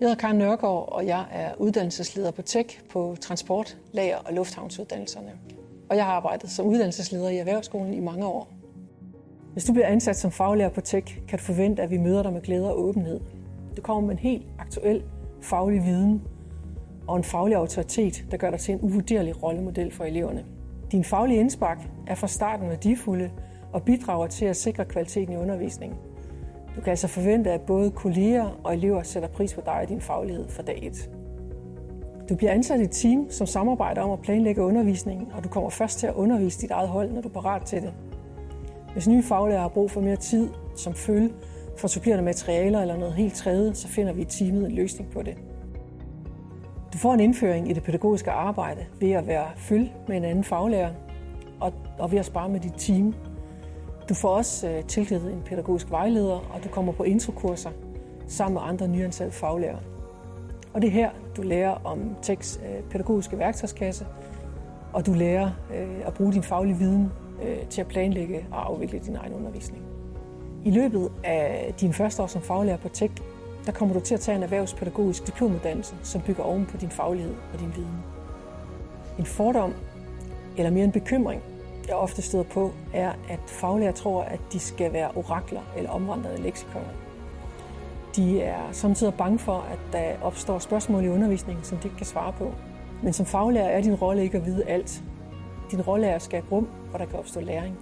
Jeg hedder Karen Nørgaard, og jeg er uddannelsesleder på TEK på transport, lager og lufthavnsuddannelserne. Og jeg har arbejdet som uddannelsesleder i Erhvervsskolen i mange år. Hvis du bliver ansat som faglærer på TEK, kan du forvente, at vi møder dig med glæde og åbenhed. Du kommer med en helt aktuel faglig viden og en faglig autoritet, der gør dig til en uvurderlig rollemodel for eleverne. Din faglige indspark er fra starten værdifulde og bidrager til at sikre kvaliteten i undervisningen. Du kan altså forvente, at både kolleger og elever sætter pris på dig og din faglighed fra dag 1. Du bliver ansat i et team, som samarbejder om at planlægge undervisningen, og du kommer først til at undervise dit eget hold, når du er parat til det. Hvis nye faglærer har brug for mere tid som følge for supplerende materialer eller noget helt tredje, så finder vi i teamet en løsning på det. Du får en indføring i det pædagogiske arbejde ved at være følge med en anden faglærer og, og ved at spare med dit team du får også øh, tilknyttet en pædagogisk vejleder, og du kommer på introkurser sammen med andre nyansatte faglærer. Og det er her, du lærer om tekst øh, pædagogiske værktøjskasse, og du lærer øh, at bruge din faglige viden øh, til at planlægge og afvikle din egen undervisning. I løbet af din første år som faglærer på TEK, der kommer du til at tage en erhvervspædagogisk diplomuddannelse, som bygger oven på din faglighed og din viden. En fordom, eller mere en bekymring, jeg ofte støder på, er, at faglærer tror, at de skal være orakler eller omvandrede leksikoner. De er samtidig bange for, at der opstår spørgsmål i undervisningen, som de ikke kan svare på. Men som faglærer er din rolle ikke at vide alt. Din rolle er at skabe rum, hvor der kan opstå læring.